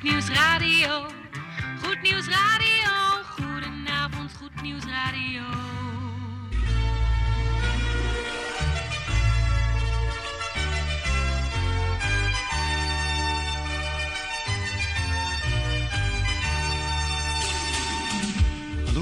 Goed Nieuws Radio. Goed Nieuws Radio. Goedenavond, Goed Nieuws Radio.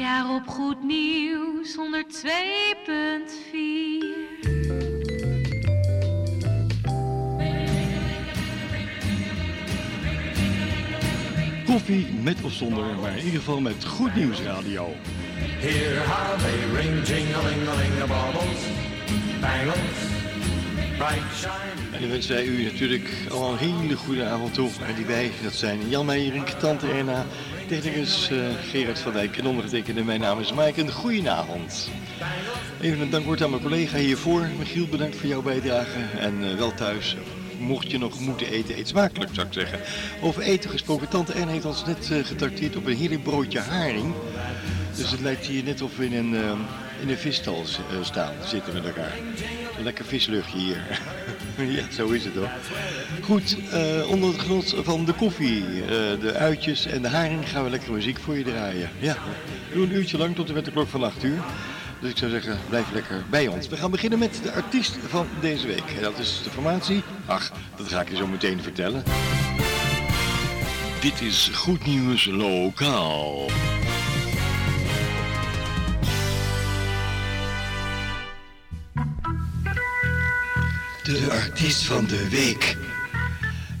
Najaar op Goed Nieuws 102.4. Koffie met of zonder, maar in ieder geval met Goed Nieuws Radio. Hear how they ring, jing-a-ling-a-ling, the baubles, bangles, bright shiny. En dan wensen wij u natuurlijk al een hele goede avond toe. En die wij, dat zijn Jan Meijerink, Tante Erna, technicus eh, Gerard van Dijk en ondergetekende. Mijn naam is Mike. Een goedenavond. Even een dankwoord aan mijn collega hiervoor. Michiel, bedankt voor jouw bijdrage. En eh, wel thuis. Mocht je nog moeten eten, eet smakelijk zou ik zeggen. Over eten gesproken, tante Erna heeft ons net uh, op een heerlijk broodje haring. Dus het lijkt hier net of we in een, uh, in een visstal uh, staan, zitten met elkaar. Lekker visluchtje hier. ja, zo is het hoor. Goed, onder het genot van de koffie, de uitjes en de haring gaan we lekker muziek voor je draaien. Ja, doe een uurtje lang tot en met de klok van 8 uur. Dus ik zou zeggen, blijf lekker bij ons. We gaan beginnen met de artiest van deze week. En dat is de formatie. Ach, dat ga ik je zo meteen vertellen. Dit is Goed Nieuws Lokaal. De artiest van de week.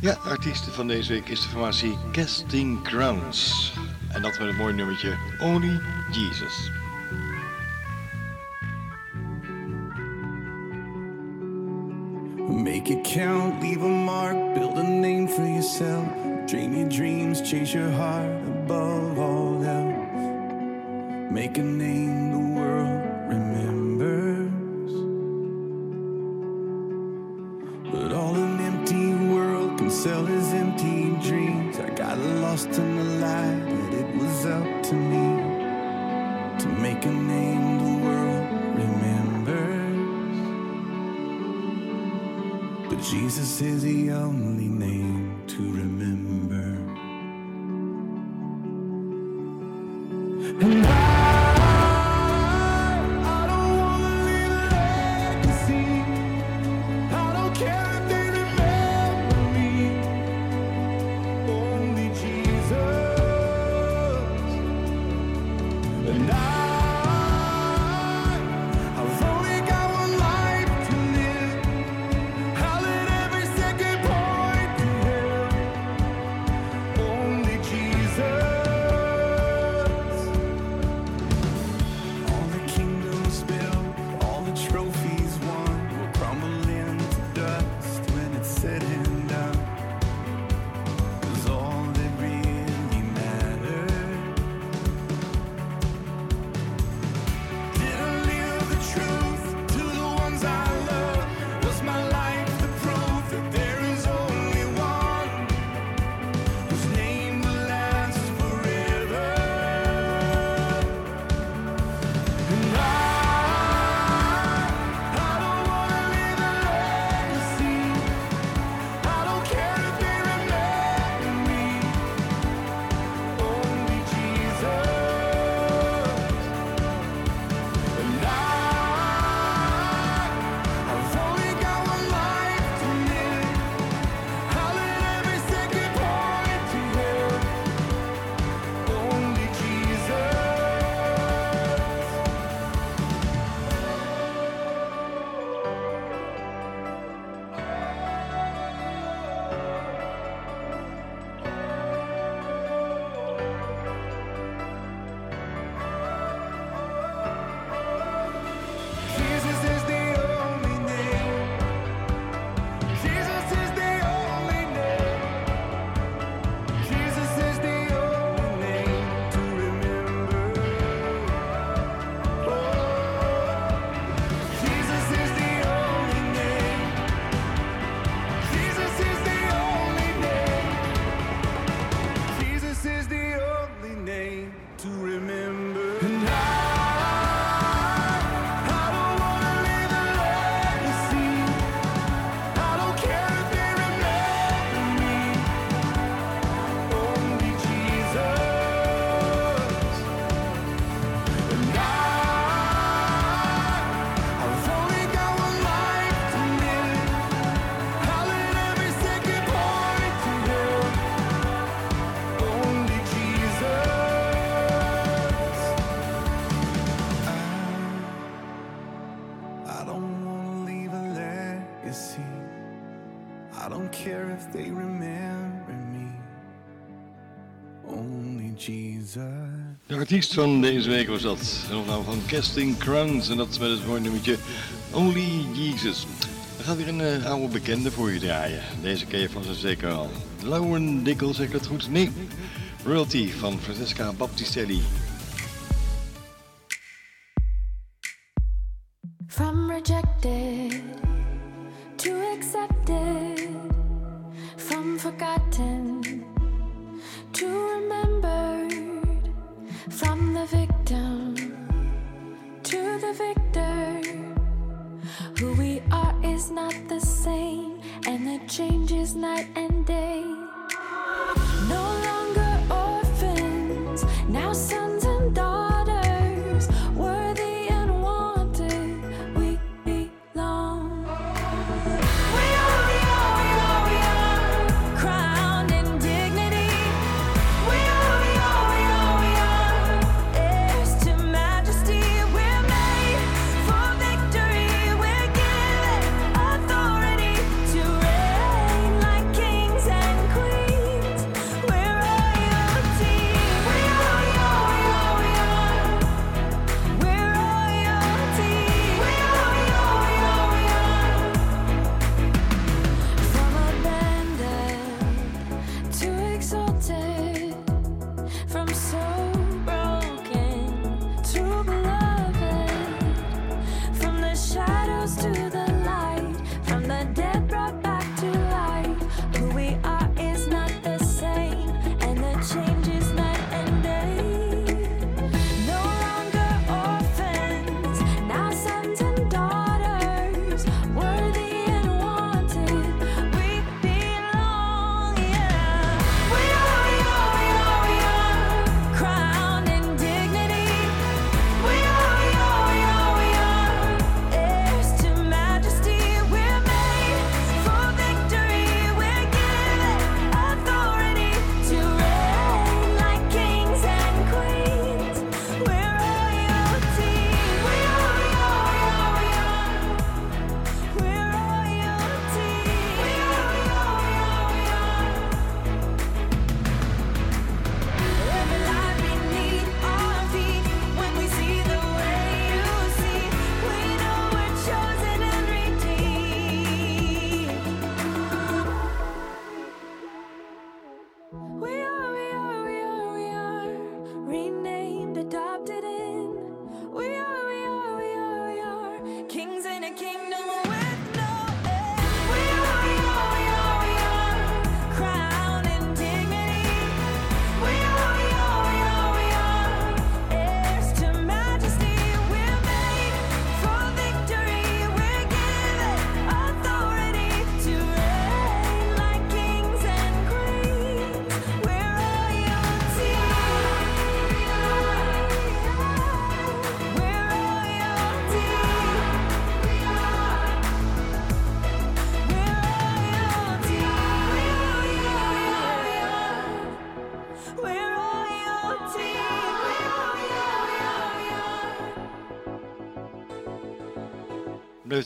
Ja, de artiest van deze week is de formatie Casting Crowns. En dat met een mooi nummertje Only Jesus. Make it count, leave a mark, build a name for yourself. Dream your dreams, chase your heart above all else. Make a name the world Jesus is the only artiest van deze week was dat. En opname nou van Casting Crowns. En dat is met het mooie nummertje Only Jesus. We gaan weer een eh, oude bekende voor je draaien. Deze keer je van ze zeker al. Lauren Dickel, zeg ik dat goed? Nee. Royalty van Francesca Baptistelli.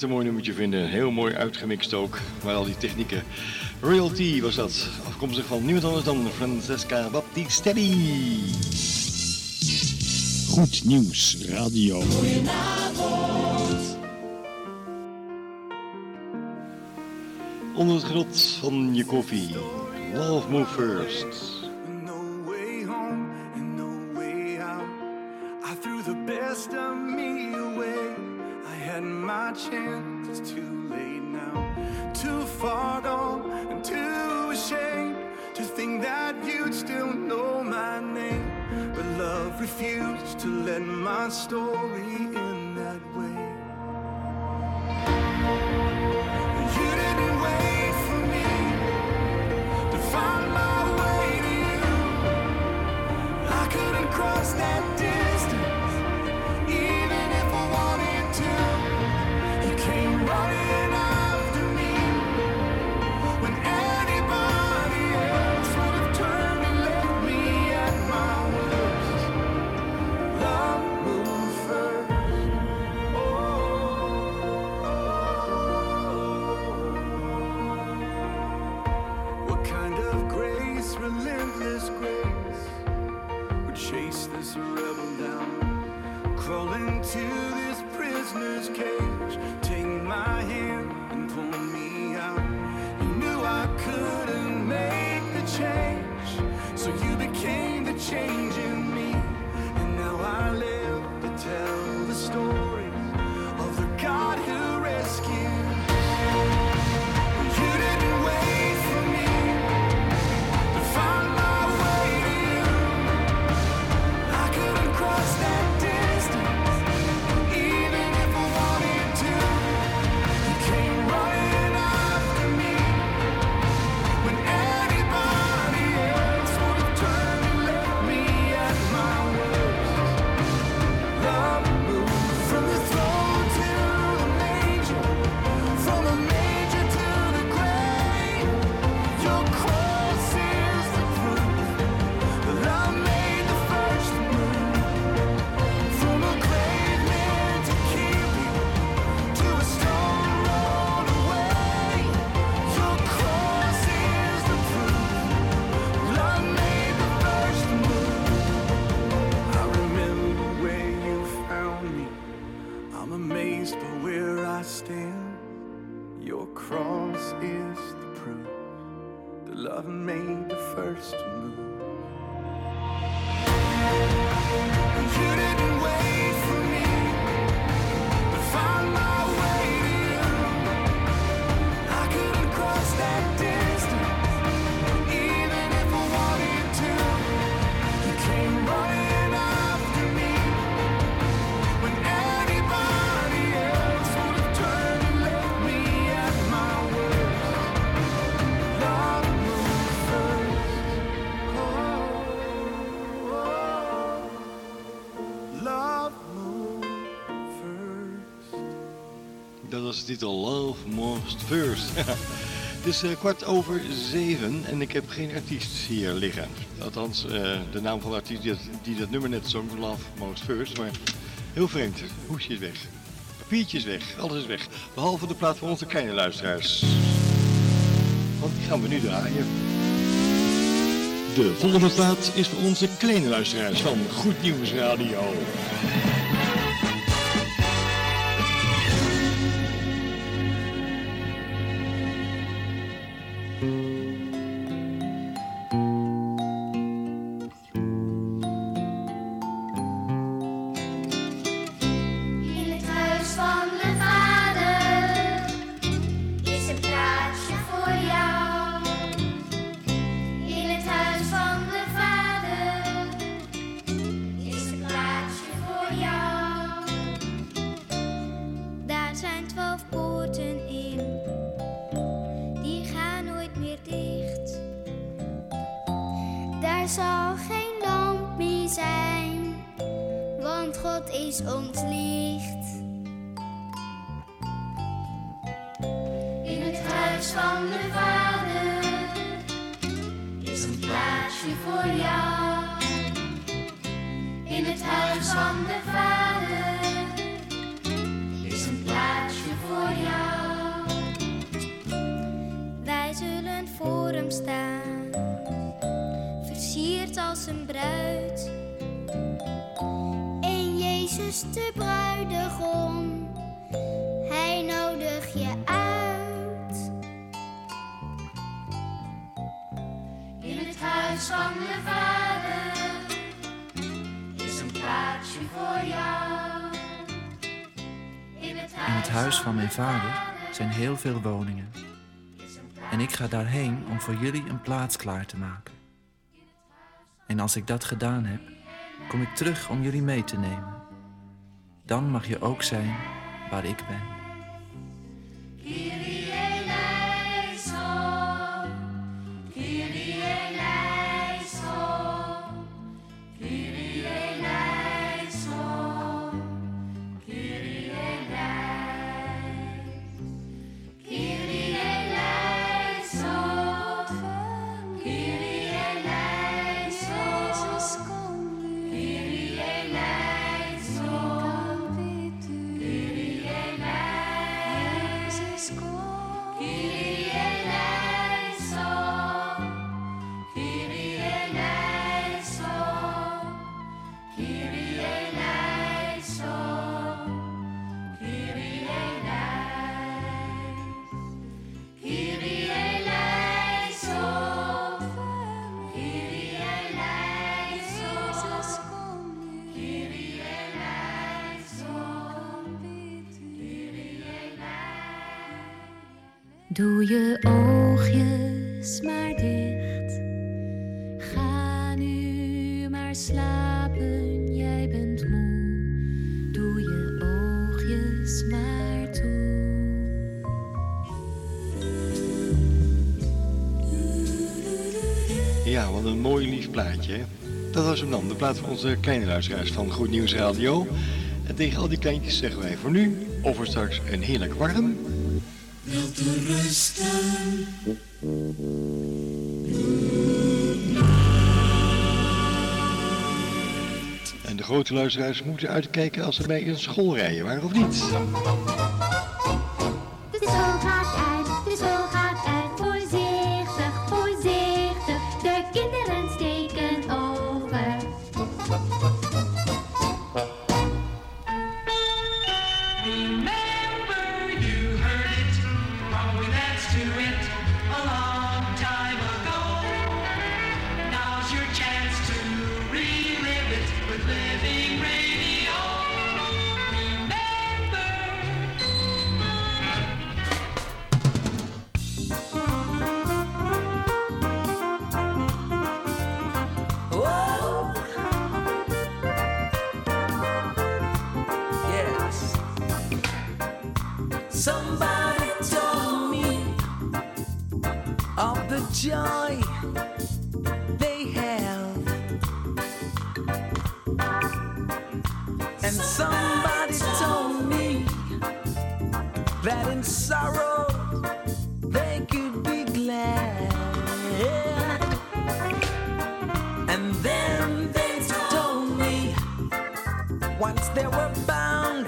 een mooi nummertje vinden. Heel mooi uitgemixt ook, maar al die technieken. Realty was dat, afkomstig van niemand anders dan Francesca Baptistelli. Goed Nieuws Radio. Onder het grot van je koffie. Love Move First. chance. It's too late now. Too far gone and too ashamed to think that you'd still know my name. But love refused to let my story in. Titel Love Most First. Het is eh, kwart over zeven en ik heb geen artiest hier liggen. Althans, eh, de naam van de artiest die, dat- nummer net zong, Love Most First. Maar heel vreemd, hoesje is weg. Papiertje is weg, alles is weg. Behalve de plaat van onze kleine luisteraars. Want die gaan we nu draaien. De volgende plaat is voor onze kleine luisteraars van Goed Nieuws Radio. Van de Vader is een plaatsje voor jou. In het huis van de Vader is een plaatsje voor jou. Wij zullen voor hem staan, versierd als een bruid. En Jezus de bruidegom, huis van de Vader is een plaatsje voor jou. In het In het huis van mijn vader zijn heel veel woningen. En ik ga daarheen om voor jullie een plaats klaar te maken. En als ik dat gedaan heb, kom ik terug om jullie mee te nemen. Dan mag je ook zijn waar ik ben. Doe je oogjes maar dicht. Ga nu maar slapen, jij bent moe. Doe je oogjes maar toe. Ja, wat een mooi lief plaatje. Dat was hem dan, de plaat van onze kleine luisteraars van Goed Nieuws Radio. En tegen al die kleintjes zeggen wij voor nu, over straks een heerlijk warm. En de grote luisteraars moeten uitkijken als ze bij een school rijden, waar of niet. sorrow, they could be glad. And then they told me once they were bound,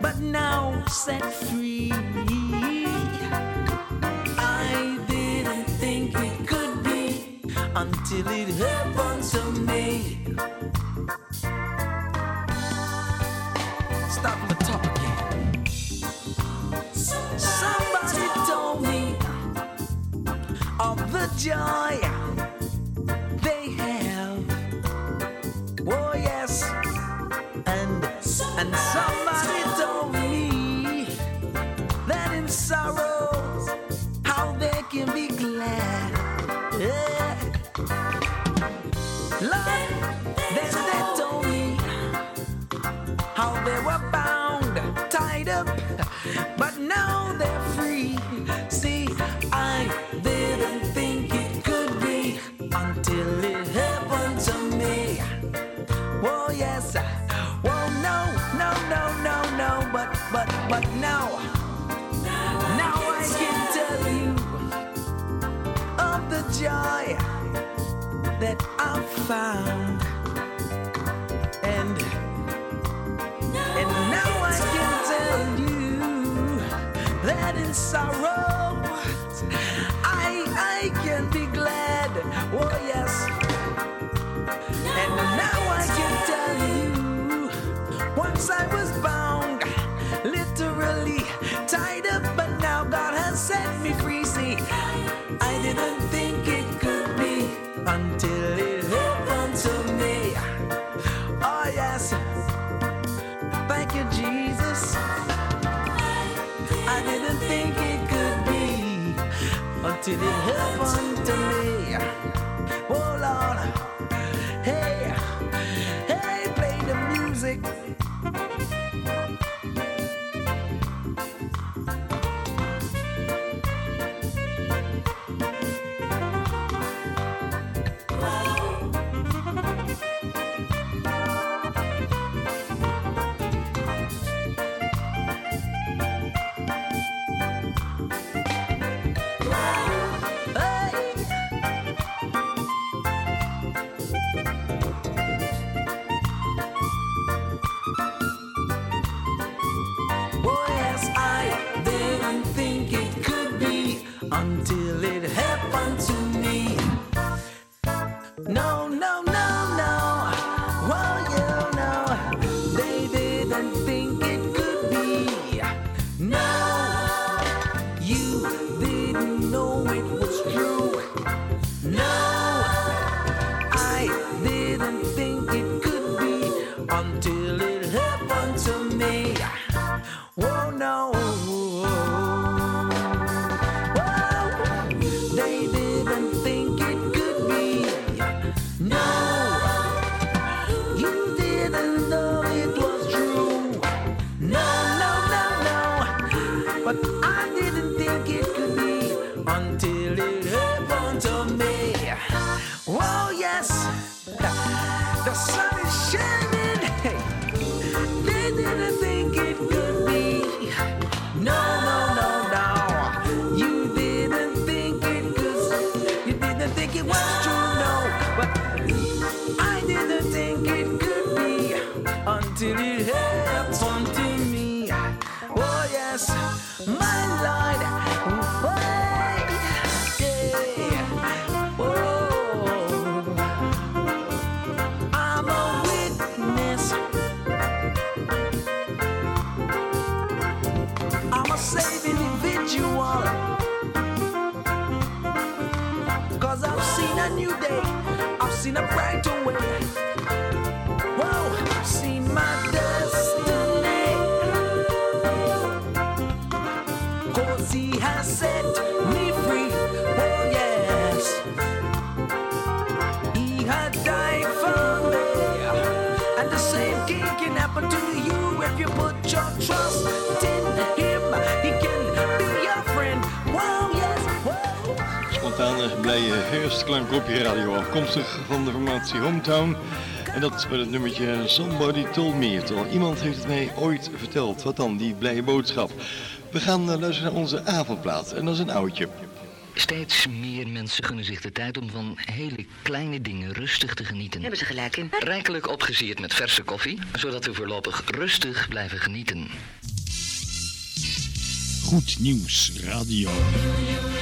but now set free. I didn't think it could be until it happened to me. joy Did it help But I didn't. new day. I've seen a brighter way. Een blije herfstklank op je radio, afkomstig van de formatie Hometown. En dat met het nummertje Somebody Told Me. Terwijl iemand heeft het mij ooit verteld. Wat dan, die blije boodschap. We gaan eh, luisteren naar onze avondplaat. En dat is een oudje. Steeds meer mensen gunnen zich de tijd om van hele kleine dingen rustig te genieten. Hebben ze gelijk in. Rijkelijk opgesierd met verse koffie, zodat we voorlopig rustig blijven genieten. Goed Nieuws Radio. Radio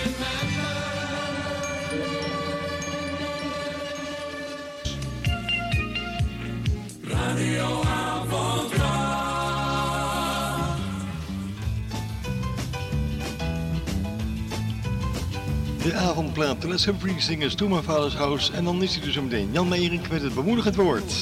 avondplaat, de Les Humphrey Singers, To My Father's House. En dan is hij dus meteen Jan Meijering met het bemoedigend woord.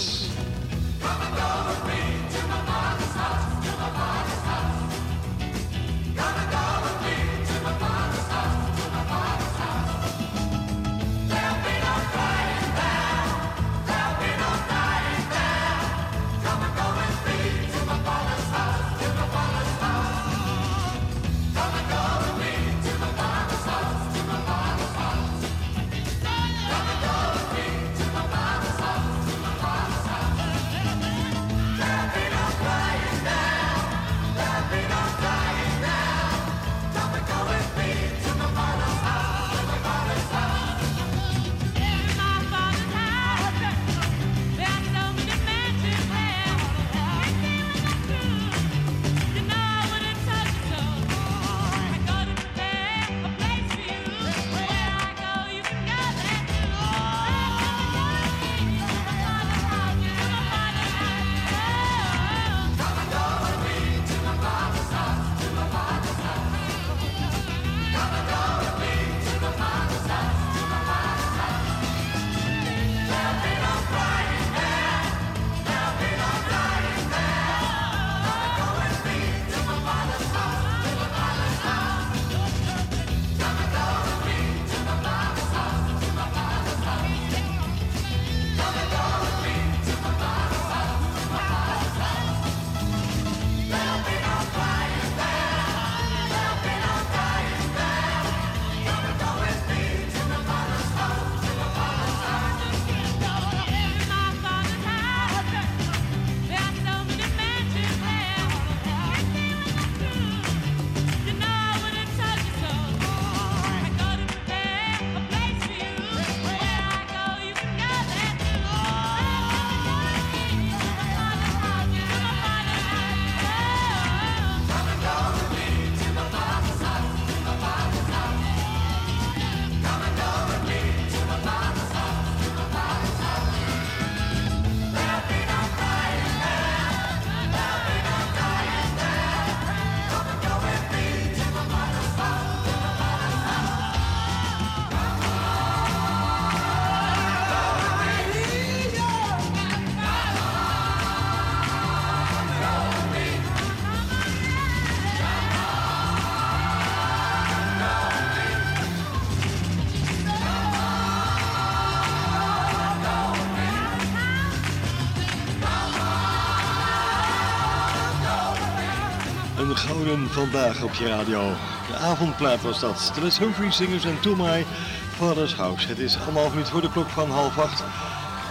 Vandaag op je radio. De avondplaat was dat. Stress Humphrey Singers en To My Father's House. Het is anderhalf minuut voor de klok van half acht.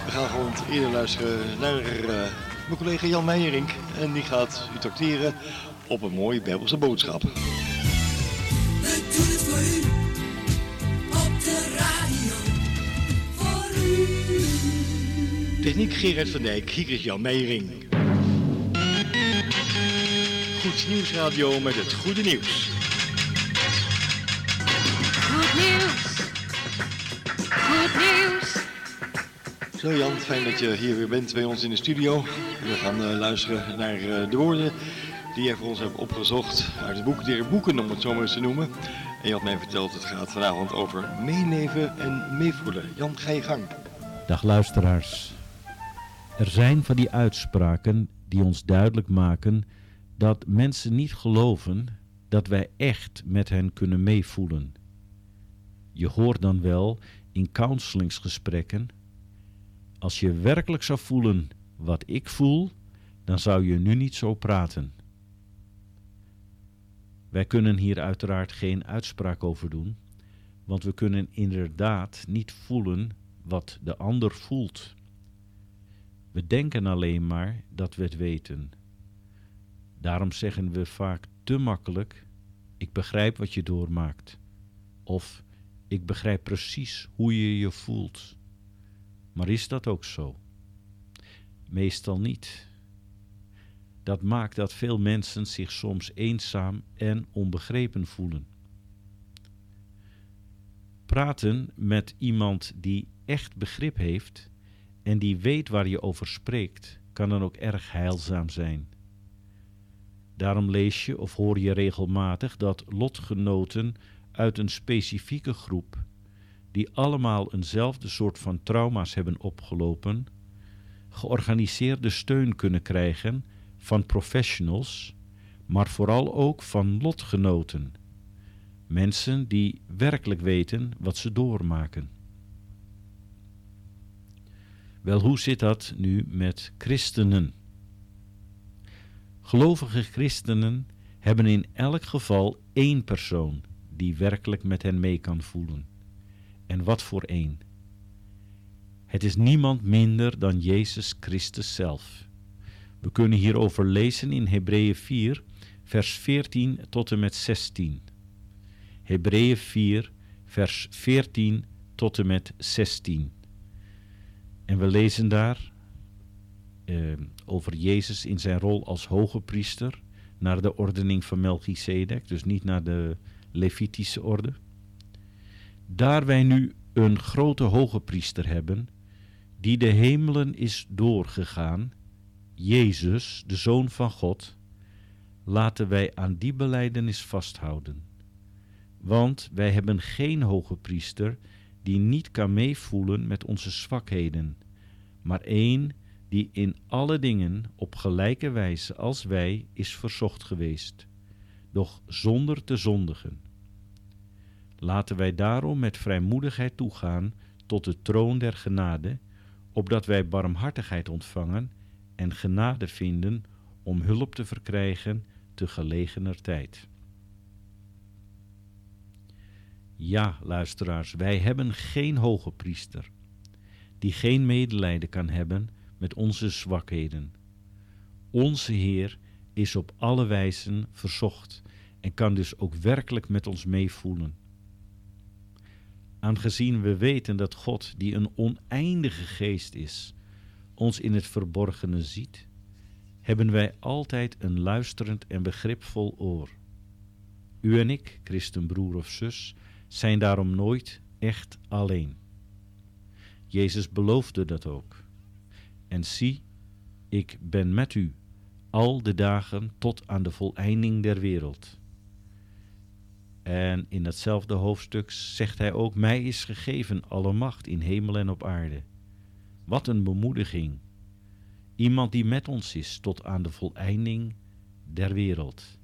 We gaan gewoon eerder luisteren naar eh, mijn collega Jan Meijerink. En die gaat u tracteren op een mooie Bijbelse boodschap. We doen het voor u. Op de radio. Voor u. Techniek Gerard van Dijk, hier is Jan Meijering. Nieuwsradio met het goede nieuws. Goed nieuws. Goed nieuws. Zo Jan, fijn dat je hier weer bent bij ons in de studio. We gaan eh, luisteren naar eh, de woorden die jij voor ons hebt opgezocht uit het boek der boeken, om het zo maar eens te noemen. En je had mij verteld, het gaat vanavond over meeleven en meevoelen. Jan, ga je gang. Dag luisteraars. Er zijn van die uitspraken die ons duidelijk maken dat mensen niet geloven dat wij echt met hen kunnen meevoelen. Je hoort dan wel in counselingsgesprekken: als je werkelijk zou voelen wat ik voel, dan zou je nu niet zo praten. Wij kunnen hier uiteraard geen uitspraak over doen, Want we kunnen inderdaad niet voelen wat de ander voelt. We denken alleen maar dat we het weten. Daarom zeggen we vaak te makkelijk: Ik begrijp wat je doormaakt. Of ik begrijp precies hoe je je voelt. Maar is dat ook zo? Meestal niet. Dat maakt dat veel mensen zich soms eenzaam en onbegrepen voelen. Praten met iemand die echt begrip heeft en die weet waar je over spreekt, kan dan ook erg heilzaam zijn. Daarom lees je of hoor je regelmatig dat lotgenoten uit een specifieke groep, die allemaal eenzelfde soort van trauma's hebben opgelopen, georganiseerde steun kunnen krijgen van professionals, maar vooral ook van lotgenoten. Mensen die werkelijk weten wat ze doormaken. Wel, hoe zit dat nu met christenen? Gelovige christenen hebben in elk geval één persoon die werkelijk met hen mee kan voelen. En wat voor één? Het is niemand minder dan Jezus Christus zelf. We kunnen hierover lezen in Hebreeën 4, vers 14 tot en met 16. Hebreeën 4, vers 14 tot en met 16. En we lezen daar eh, over Jezus in zijn rol als hoge priester naar de ordening van Melchizedek, dus niet naar de Levitische orde. Daar wij nu een grote hoge priester hebben, die de hemelen is doorgegaan, Jezus, de Zoon van God, laten wij aan die beleidenis vasthouden. Want wij hebben geen hoge priester die niet kan meevoelen met onze zwakheden, maar één die in alle dingen op gelijke wijze als wij is verzocht geweest, doch zonder te zondigen. Laten wij daarom met vrijmoedigheid toegaan tot de troon der genade, opdat wij barmhartigheid ontvangen en genade vinden om hulp te verkrijgen te gelegener tijd. Ja, luisteraars, wij hebben geen hoge priester, die geen medelijden kan hebben met onze zwakheden. Onze Heer is op alle wijzen verzocht en kan dus ook werkelijk met ons meevoelen. Aangezien we weten dat God, die een oneindige geest is, ons in het verborgene ziet, hebben wij altijd een luisterend en begripvol oor. U en ik, christenbroer of zus, zijn daarom nooit echt alleen. Jezus beloofde dat ook. En zie, ik ben met u al de dagen tot aan de voleinding der wereld. En in datzelfde hoofdstuk zegt hij ook: Mij is gegeven alle macht in hemel en op aarde. Wat een bemoediging. Iemand die met ons is tot aan de voleinding der wereld.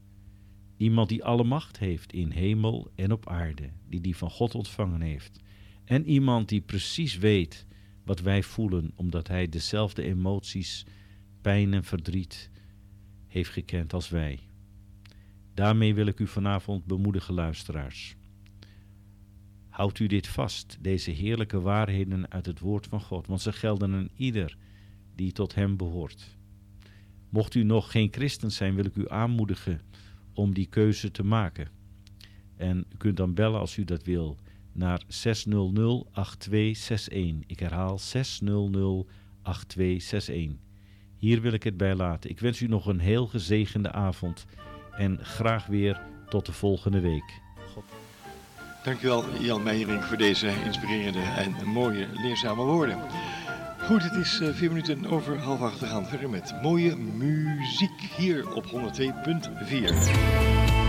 Iemand die alle macht heeft in hemel en op aarde, die die van God ontvangen heeft. En iemand die precies weet wat wij voelen, omdat hij dezelfde emoties, pijn en verdriet heeft gekend als wij. Daarmee wil ik u vanavond bemoedigen, luisteraars. Houdt u dit vast, deze heerlijke waarheden uit het woord van God, want ze gelden aan ieder die tot Hem behoort. Mocht u nog geen christen zijn, wil ik u aanmoedigen om die keuze te maken. En u kunt dan bellen als u dat wil naar 600-8261. Ik herhaal 600-8261. Hier wil ik het bij laten. Ik wens u nog een heel gezegende avond en graag weer tot de volgende week. God. Dankjewel Jan Meijering voor deze inspirerende en mooie leerzame woorden. Goed, het is uh, vier minuten over half acht. We gaan verder met mooie muziek hier op 102.4.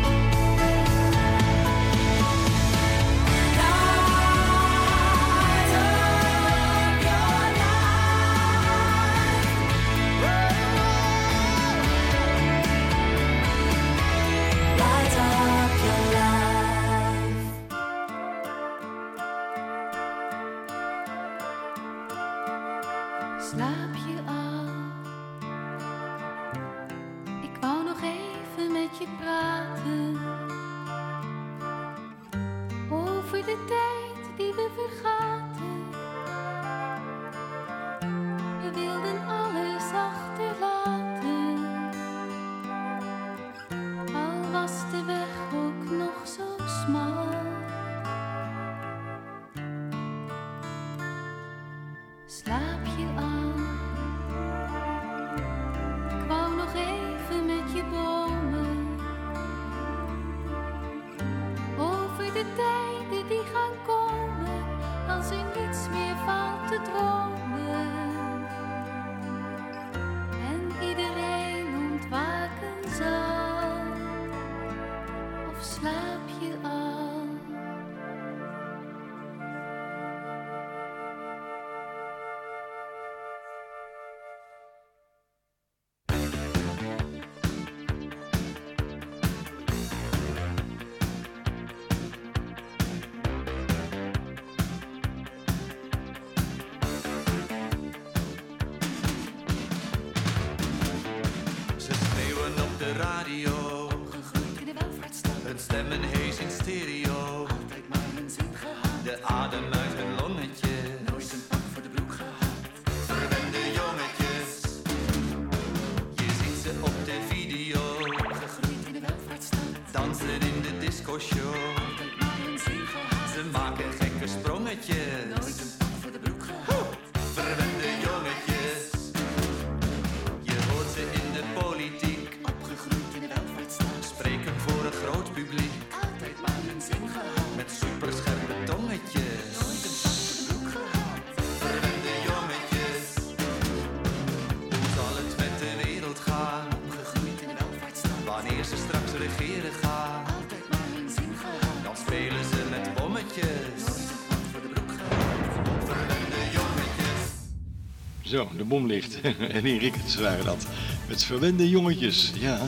ligt en in Rickens waren dat. Met verwende jongetjes, ja.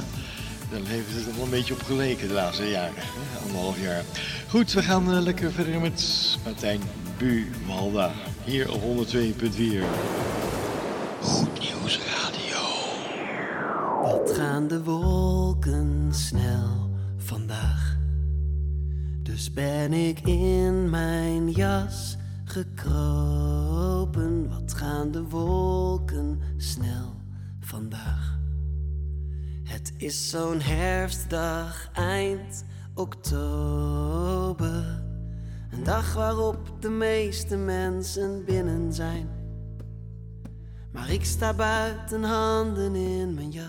dan heeft het wel een beetje op geleken de laatste jaren. Anderhalf jaar. Goed, we gaan eh, lekker verder met Martijn Buwalda. Hier op 102.4. zo'n herfstdag eind oktober. Een dag waarop de meeste mensen binnen zijn. Maar ik sta buiten, handen in mijn jas.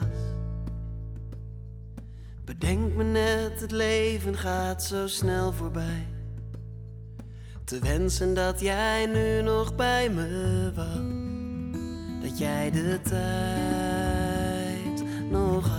Bedenk me net, het leven gaat zo snel voorbij. Te wensen dat jij nu nog bij me was. Dat jij de tijd nog had.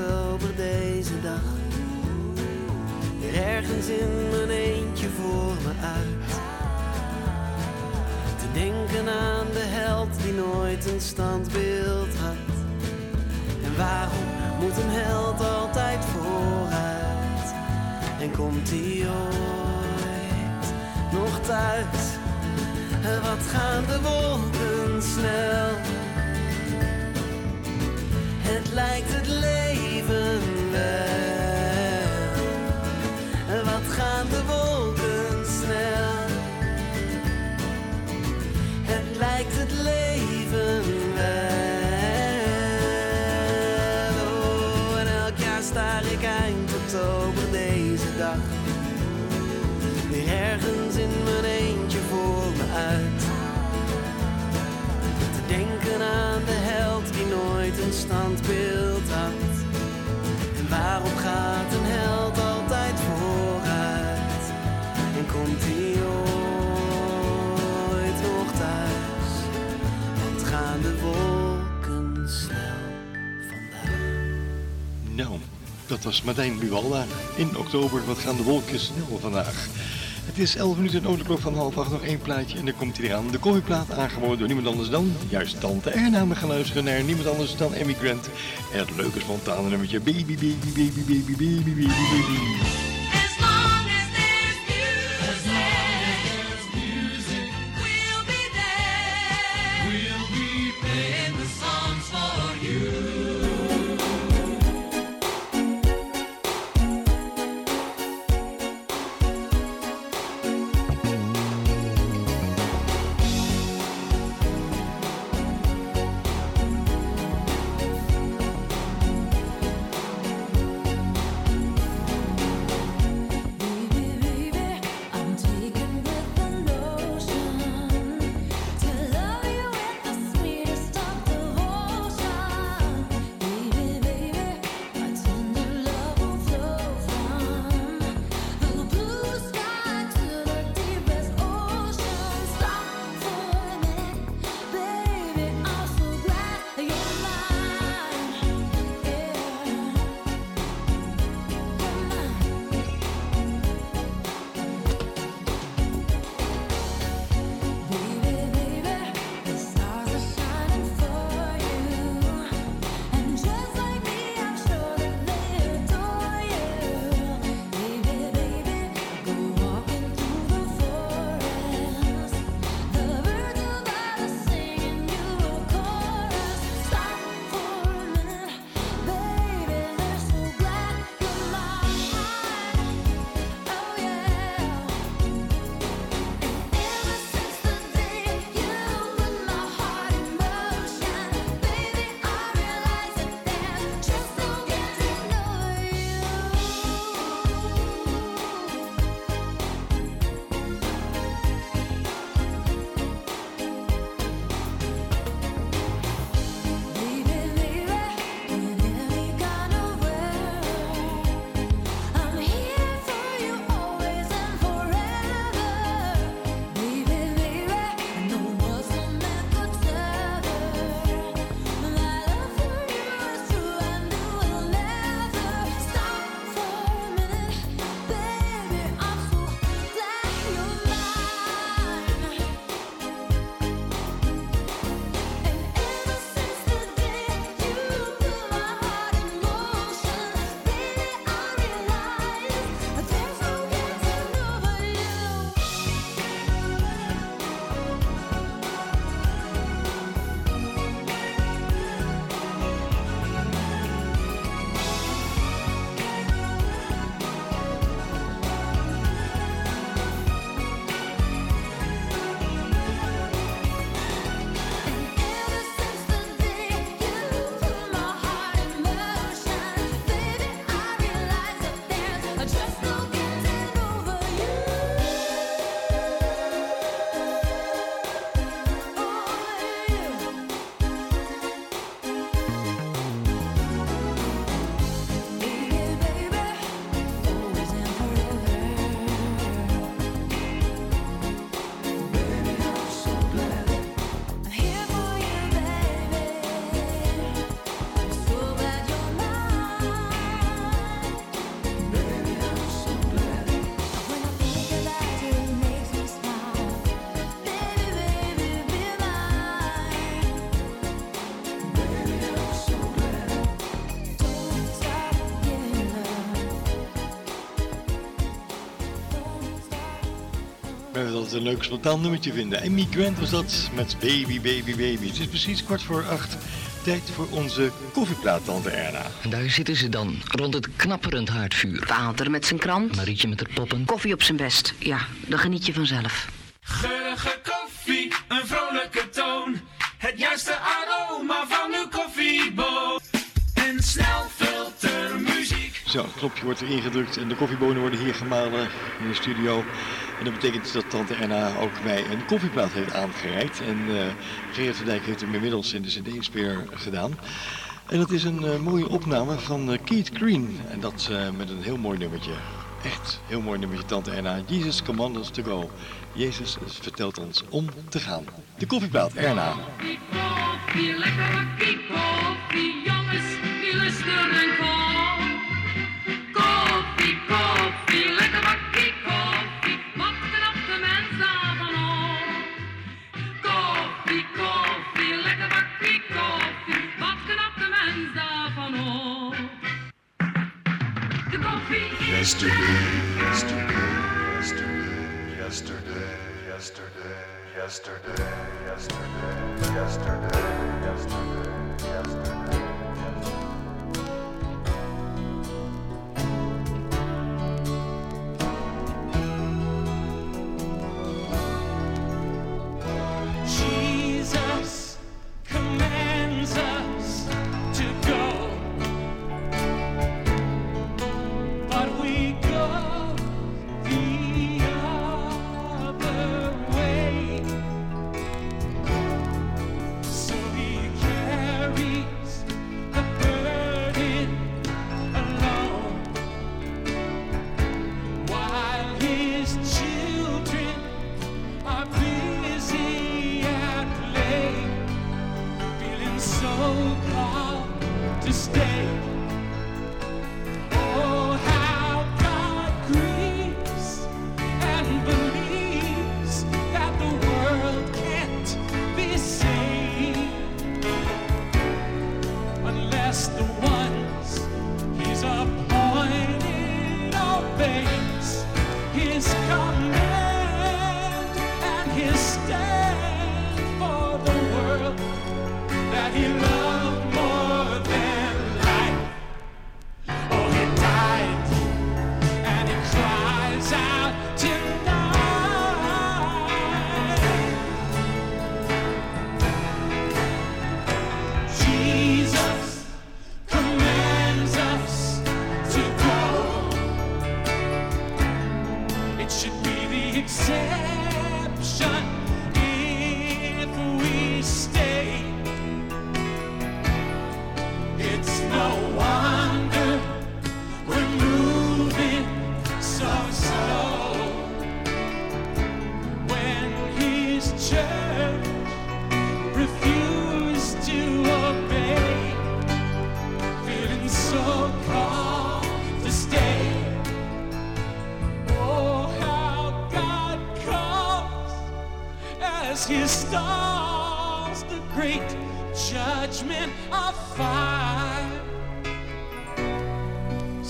over deze dag. Ergens in mijn eentje voor me uit. Te denken aan de held die nooit een standbeeld had. En waarom moet een held altijd vooruit? En komt hij ooit nog thuis? Wat gaan de wolken snel? Het lijkt het leven. Een standbeeld had. En waarom gaat een held altijd vooruit? En komt hij ooit nog thuis? Want gaan de wolken snel vandaag? Nou, dat was Martijn Buwalda. In oktober, wat gaan de wolken snel vandaag. Het is 11 minuten en de klok van half acht, nog één plaatje en dan komt hij eraan. De koffieplaat aangeboden door niemand anders dan, juist Tante Erna. We gaan luisteren naar niemand anders dan Emmy Grant. En het leuke spontane nummertje Baby, Baby, Baby, Baby, Baby, Baby, Baby. Een leuk spontaan nummertje vinden. Amy Grant was dat met Baby, Baby, Baby. Het is precies kwart voor acht. Tijd voor onze koffieplaat, Tante Erna. En daar zitten ze dan, rond het knapperend haardvuur. Wouter met zijn krant. Marietje met haar poppen. Koffie op zijn best. Ja, dan geniet je vanzelf. Geurige koffie, een vrolijke toon. Het juiste aroma van uw koffieboot. En snel. Zo, het knopje wordt erin gedrukt en de koffiebonen worden hier gemalen in de studio. En dat betekent dat tante Erna ook mij een koffieplaat heeft aangereikt. En Gerrit van Dijk heeft hem inmiddels in de cd-speer gedaan. En dat is een eh, mooie opname van eh, Keith Green. En dat eh, met een heel mooi nummertje. Echt heel mooi nummertje, tante Erna. Jesus commands to go. Jezus vertelt ons om te gaan. De koffieplaat, Erna. Jongens, die lusten en Yesterday, yesterday, yesterday, yesterday, yesterday,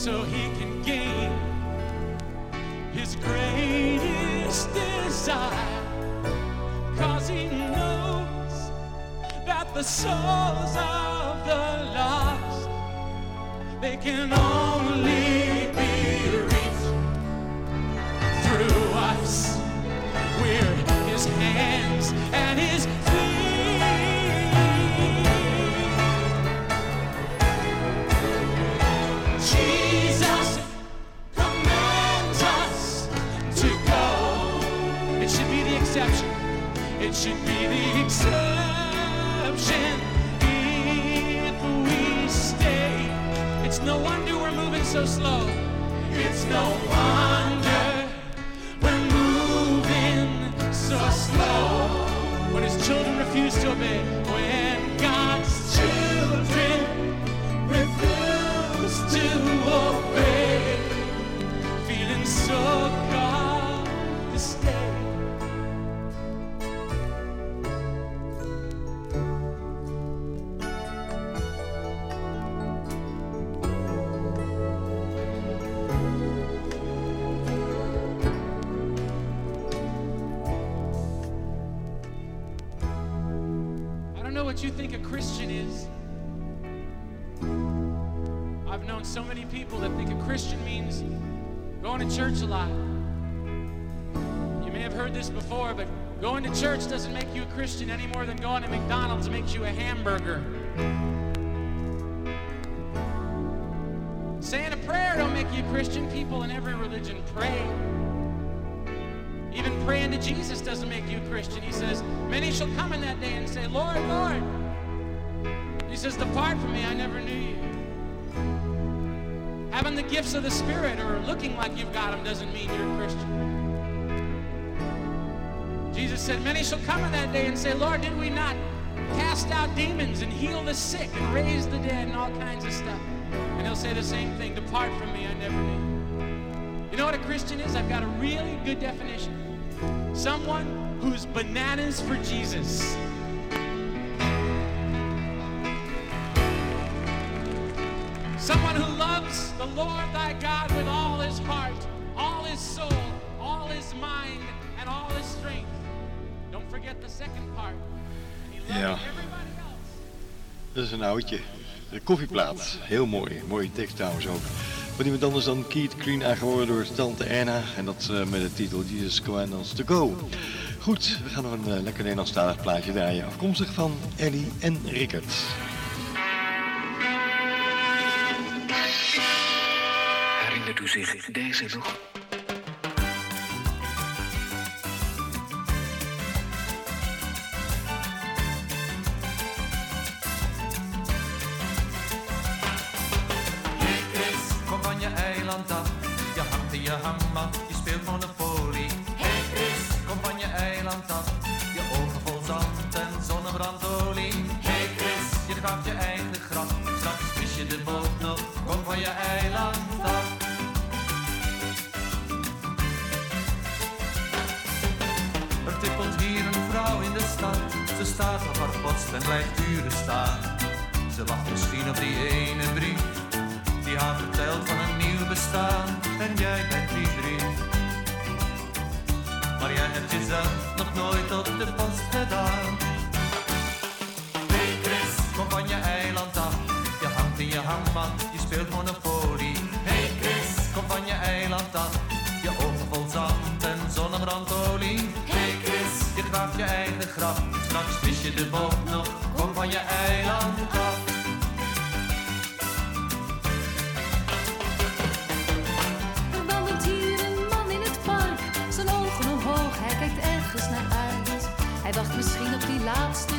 so He can gain His greatest desire. Cause He knows that the souls of the lost they can only so slow. It's no wonder we're moving so slow. When his children refuse to obey. When God's children This before, but going to church doesn't make you a Christian any more than going to McDonald's makes you a hamburger. Saying a prayer don't make you a Christian people in every religion pray. Even praying to Jesus doesn't make you a Christian. He says, Many shall come in that day and say, Lord, Lord. He says, Depart from me, I never knew you. Having the gifts of the Spirit or looking like you've got them doesn't mean you're a Christian. Jesus said, Many shall come in that day and say, Lord, did we not cast out demons and heal the sick and raise the dead and all kinds of stuff? And he'll say the same thing Depart from me, I never knew you. You know what a Christian is? I've got a really good definition someone who's bananas for Jesus. Someone who loves the Lord thy God with all his heart, all his soul, all his mind, and all his strength. Ja. Dat is een oudje. De koffieplaat. Heel mooi. Mooie tekst trouwens ook. Van iemand anders dan Keith Green aangehoord door Tante Erna. En dat eh, met de titel Jesus Commands to Go. Goed, we gaan nog een eh, lekker Nederlandstalig plaatje draaien. Afkomstig van Ellie en Rickert. Herinnert u zich deze nog? Tippelt hier een vrouw in de stad. Ze staat op haar post en blijft uren staan. Ze wacht misschien op die ene brief die haar vertelt van een nieuw bestaan. En jij bent die brief. Maar jij hebt jezelf nog nooit op de post gedaan. Chris, kom van je eiland af. Je hangt in je hangmat, je speelt Monopoly. Hey Chris, kom van je eiland af. Je eigen graf. Straks vis je de boot nog, kom van je eiland af. Er wandelt hier een man in het park, zijn ogen omhoog, hij kijkt ergens naar uit. Hij wacht misschien op die laatste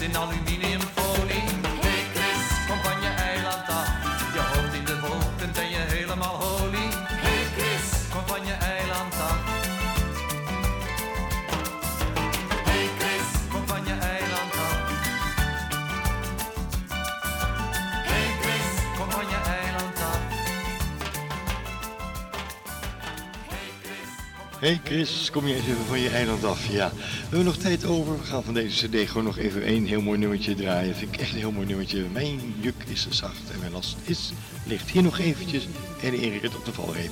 in aluminiumfolie. Hey Chris, kom van je eiland af. Je hoofd in de wolken ben je helemaal holy. Hey Chris, kom van je eiland af. Hey Chris, kom van je eiland af. Hey Chris, kom van je eiland af. Hey Chris, kom je even van je eiland af? Ja, we hebben nog tijd over. We gaan van deze cd gewoon nog even één heel mooi nummertje draaien. Vind ik echt een heel mooi nummertje. Mijn juk is zacht en mijn last is licht. Hier nog eventjes en Erik het op de valreep.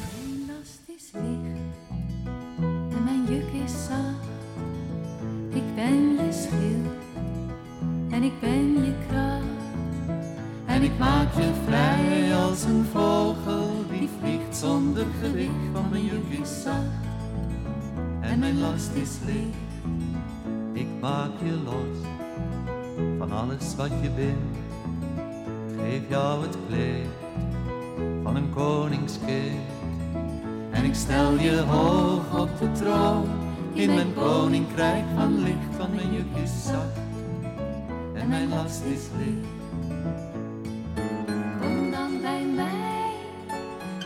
In mijn koninkrijk van licht, want mijn juk is zacht en mijn last is licht. Kom dan bij mij,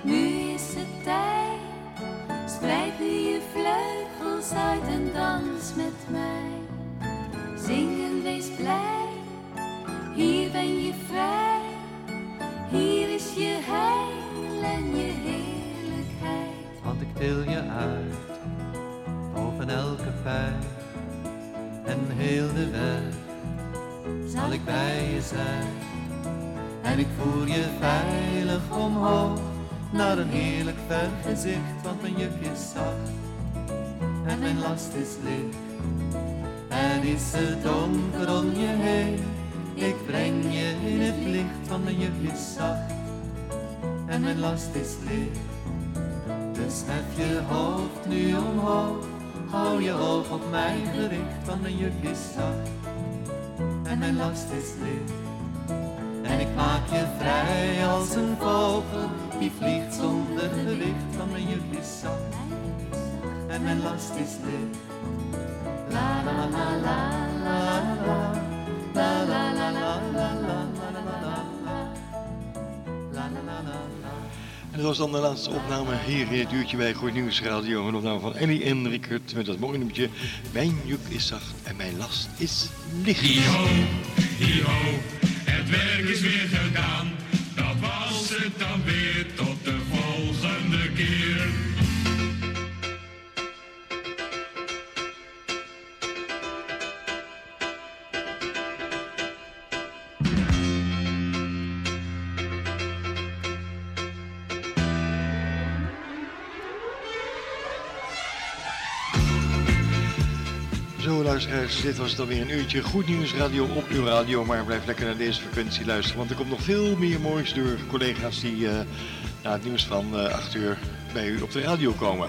nu is het tijd. Spreid nu je vleugels uit en dans met mij. Zing en wees blij, hier ben je vrij. Hier is je heil en je heerlijkheid. Want ik boven en heel de weg zal ik bij je zijn. En ik voer je veilig omhoog naar een heerlijk vergezicht, want mijn juk is zacht en mijn last is licht. En is het donker om je heen, ik breng je in het licht, want mijn juk zacht en mijn last is licht. Dus hef je hoofd nu omhoog, hou je oog op mij gericht, want mijn juk is zacht en mijn last is licht. En ik maak je vrij als een vogel die vliegt zonder gewicht, want mijn juk is zacht en mijn last is licht. La la la dat was dan de laatste opname hier in het uurtje bij Gooi Nieuws Radio. Een opname van Ellie en Rickert met dat mooie nummertje. Mijn juk is zacht en mijn last is licht. Hi-ho, hi-ho, dit was dan weer een uurtje Goed Nieuws Radio op uw radio. Maar blijf lekker naar deze frequentie luisteren, want er komt nog veel meer moois door collega's die eh na het nieuws van eh 8 uur bij u op de radio komen.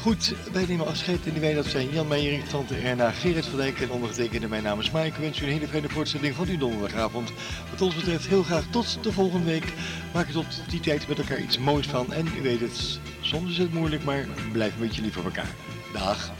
Goed, wij nemen afscheid en die wij dat zijn Jan Meijering, Tante Erna, Gerrit van Dijk en ondergetekende. Mijn naam is Mike. Ik wens u een hele fijne voortzetting van uw donderdagavond. Wat ons betreft heel graag tot de volgende week. Maak er tot die tijd met elkaar iets moois van. En u weet het, soms is het moeilijk, maar blijf een beetje lief voor elkaar. Dag.